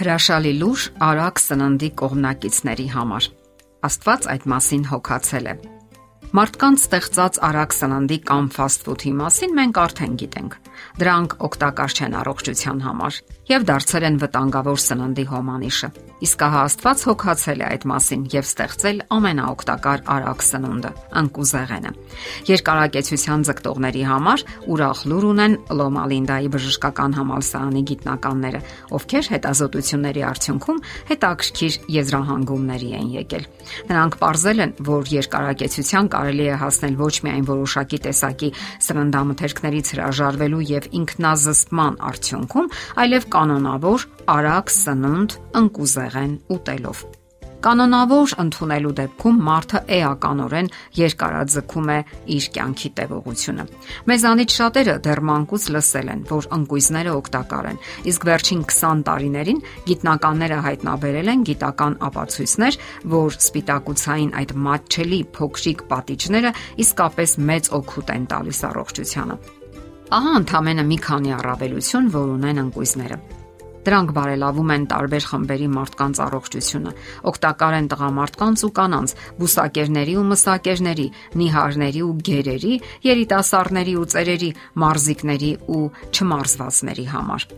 Հրաշալի լուր արագ սննդի կողմնակիցների համար։ Աստված այդ մասին հոգացել է։ Մարդկանց ստեղծած արագ սննդի կամ ֆաստ ֆուդի մասին մենք արդեն գիտենք։ Դրանք օգտակար չեն առողջության համար եւ դարձել են վտանգավոր սննդի հոմանիշը։ Իսկ ահա Աստված հոգացել է այդ մասին եւ ստեղծել ամենաօգտակար արագ սնունդը՝ անկուզեղենը։ Երկարակեցության ձգտողների համար ուրախ լուր ունեն Լոմա Լինդայի բժշկական համալսարանի գիտնականները, ովքեր հետազոտությունների արդյունքում հետաքրքիր եզրահանգումների են եկել։ Նրանք ողրզել են, որ երկարակեցության կարելի է հասնել ոչ միայն որոշակի տեսակի սննդամթերքներից հրաժարվելու եւ ինքնազսպման արդյունքում, այլև կանոնավոր արագ սնունդ ընկուզեղեն ուտելով։ Կանոնավոր ընդունելու դեպքում մարդը էականորեն երկարաձգում է իր կյանքի տևողությունը։ Մեզանից շատերը դեռ մանկուց լսել են, որ ընկույզները օգտակար են, իսկ վերջին 20 տարիներին գիտնականները հայտնաբերել են գիտական ապացույցներ, որ սպիտակուցային այդ մատչելի փոքրիկ պատիճները իսկապես մեծ օգուտ են տալիս առողջությանը։ Ահա ընդամենը մի քանի առավելություն, որ ունեն ընկույզները։ Դրանք բարելավում են տարբեր խմբերի մարդկանց առողջությունը, օգտակար են տղամարդկանց ու կանանց, բուսակերների ու մսակերների, նիհարների ու գերերի, երիտասարդների ու ծերերի, մարզիկների ու չմարզվածների համար։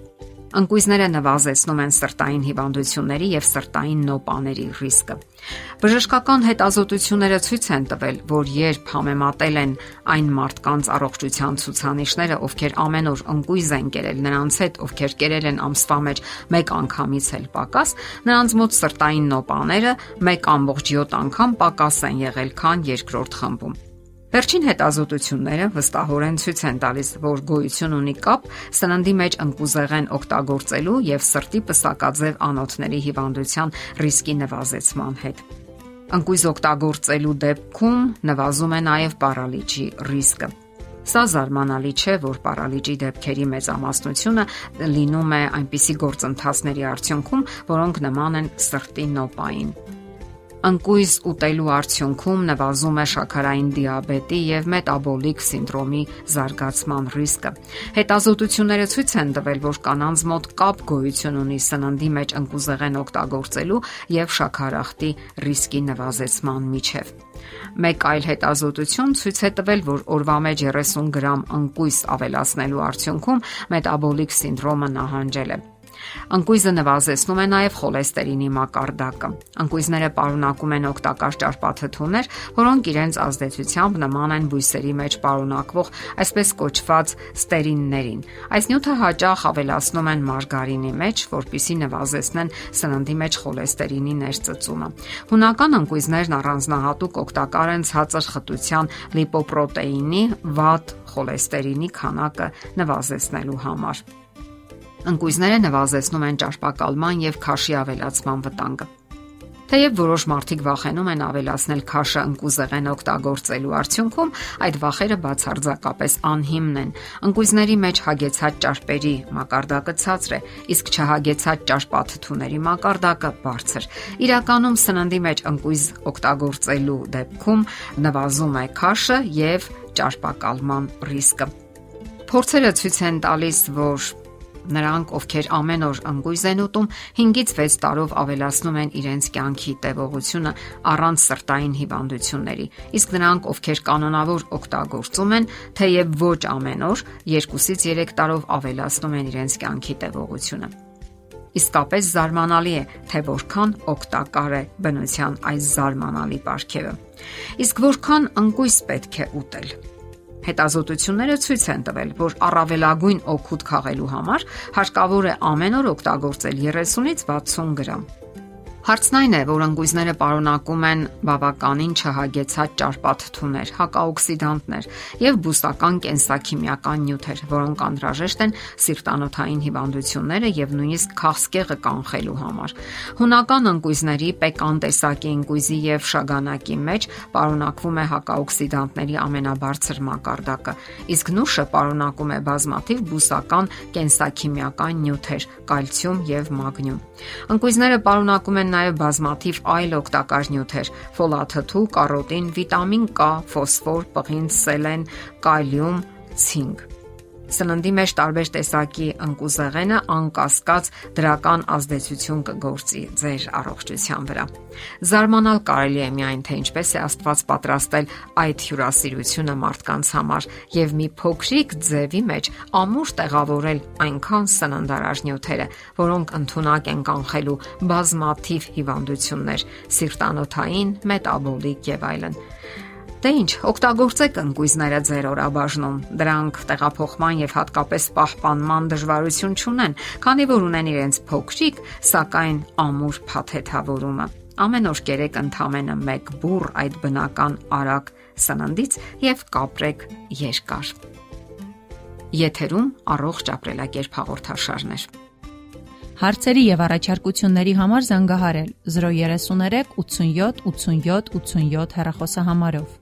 Ընկույզները նվազեցնում են սրտային հիվանդությունների եւ սրտային նոպաների ռիսկը։ Բժշկական հետազոտությունները ցույց են տվել, որ երբ համեմատել են այն մարդկանց առողջության ցուցանիշները, ովքեր ամեն օր ընկույզ են կերել նրանց հետ, ովքեր կերել են ամսվա մեջ մեկ անգամից էլ պակաս, նրանց մոտ սրտային նոպաները 1.7 անգամ պակաս են եղել, քան երկրորդ խմբում։ Վերջին հետազոտությունները վստահորեն ցույց են տալիս, որ գոյություն ունի կապ սննդի մեջ ընկուզեղեն օգտագործելու եւ սրտի պսակաձև անոթների հիվանդության ռիսկի նվազեցման հետ։ Ընկույզ օգտագործելու դեպքում նվազում է նաև պարալիչի ռիսկը։ Սա զարմանալի չէ, որ պարալիճի դեպքերի մեծամասնությունը լինում է այնպիսի գործընթացների արդյունքում, որոնք նման են սրտի նոպային։ Անկույզ ուտելու արդյունքում նվազում է շաքարային դիաբետի եւ մետաբոլիկ սինդրոմի զարգացման ռիսկը։ Հետազոտությունները ցույց են տվել, որ կանանց մոտ կապ գոյություն ունի սննդի մեջ ընկուզեղեն օգտագործելու եւ շաքարախտի ռիսկի նվազեցման միջև։ Մեկ այլ հետազոտություն ցույց է տվել, որ օրվա մեջ 30 գրամ ընկույզ ավելացնելու արդյունքում մետաբոլիկ սինդրոմը նահանջել է։ Անկույզը նվազեցնում է նաև խոլեստերինի մակարդակը։ Անկույզները պարունակում են օգտակար ճարպաթթուներ, որոնք իրենց ազդեցությամբ նման են բույսերի մեջ պարունակվող այսպես կոչված ստերիններին։ Այս նյութը հաճախ ավելացնում են մարգարինի մեջ, որpիսի նվազեցնեն սննդի մեջ խոլեստերինի ներծծումը։ Հունական անկույզներն առանձնահատուկ օգտակար են ցածր խտության լիպոպրոտեինի, վատ խոլեստերինի քանակը նվազեցնելու համար։ Ընկույզները նվազեցնում են ճարպակալման եւ քաշի ավելացման վտանգը։ Թեև որոշ մարդիկ վախենում են ավելացնել քաշը ընկուզեղեն օգտագործելու արդյունքում, այդ վախերը բացարձակապես անհիմն են։ Ընկույզների մեջ հագեցած ճարպերի մակարդակը ցածր է, իսկ չհագեցած ճարպաթթուների մակարդակը բարձր։ Իրականում սննդի մեջ ընկույզ օգտագործելու դեպքում նվազում է քաշը եւ ճարպակալման ռիսկը։ Փորձերը ցույց են տալիս, որ Նրանք, ովքեր ամեն օր անգույզ են ուտում, 5-ից 6 տարով ավելացնում են իրենց կյանքի տևողությունը առանց սրտային հիվանդությունների։ Իսկ նրանք, ովքեր կանոնավոր օգտագործում են, թեև ոչ ամեն օր, 2-ից 3 տարով ավելացնում են իրենց կյանքի տևողությունը։ Իսկապես զարմանալի է, թե որքան օգտակար է բնության այս զարմանալի ապարքևը։ Իսկ որքան անկույս պետք է ուտել։ Հետազոտությունները ցույց են տվել, որ առավելագույն օգուտ քաղելու համար հարկավոր է ամեն օր օգտագործել 30-ից 60 գրամ Հարցն այն է, որ անգույզները պարունակում են բավականին չհագեցած ճարպաթթուներ, հակաօքսիդանտներ եւ բուսական կենսաքիմիական նյութեր, որոնք անհրաժեշտ են սիրտանոթային հիվանդությունները եւ նույնիսկ քաղցկեղը կանխելու համար։ Հունական անգույզների պեկան տեսակի անգույզի եւ շագանակի մեջ պարունակվում է հակաօքսիդանտների ամենաբարձր մակարդակը, իսկ նուշը պարունակում է բազմաթիվ բուսական կենսաքիմիական նյութեր՝ կալցիում եւ մագնիում։ Անգույզները պարունակում են նաև բազմաթիվ այլ օգտակար նյութեր՝ ֆոլաթթու, կարոտին, վիտամին K, ֆոսֆոր, պղինձ, սելեն, կալիում, ցինկ։ Սննդի մեջ տարբեր տեսակի ընկուզեղենը անկասկած դրական ազդեցություն կգործի ձեր առողջության վրա։ Զարմանալ կարելի է միայն թե ինչպես է Աստված պատրաստել այդ հյուրասիրությունը մարդկանց համար եւ մի փոքրիկ ձևի մեջ ամուր տեղավորել այնքան սննդարար նյութերը, որոնք ընդունակ են կանխելու բազմաթիվ հիվանդություններ՝ սիրտանոթային, մետաբոլիկ եւ այլն։ Դե ինչ, օգտագործեք ընկույզները ձեր օրաբաժնում։ Դրանք տեղափոխման եւ հատկապես պահպանման դժվարություն չունեն, քանի որ ունեն իրենց փոքրիկ, սակայն ամուր փաթեթավորումը։ Ամեն օր կերեք ընդամենը 1 բուռ այդ բնական արագ սննդից եւ կապրեք երկար։ Եթերում առողջ ապրելակերպ հաղորդաշարներ։ Հարցերի եւ առաջարկությունների համար զանգահարել 033 87 87 87 հեռախոսահամարով։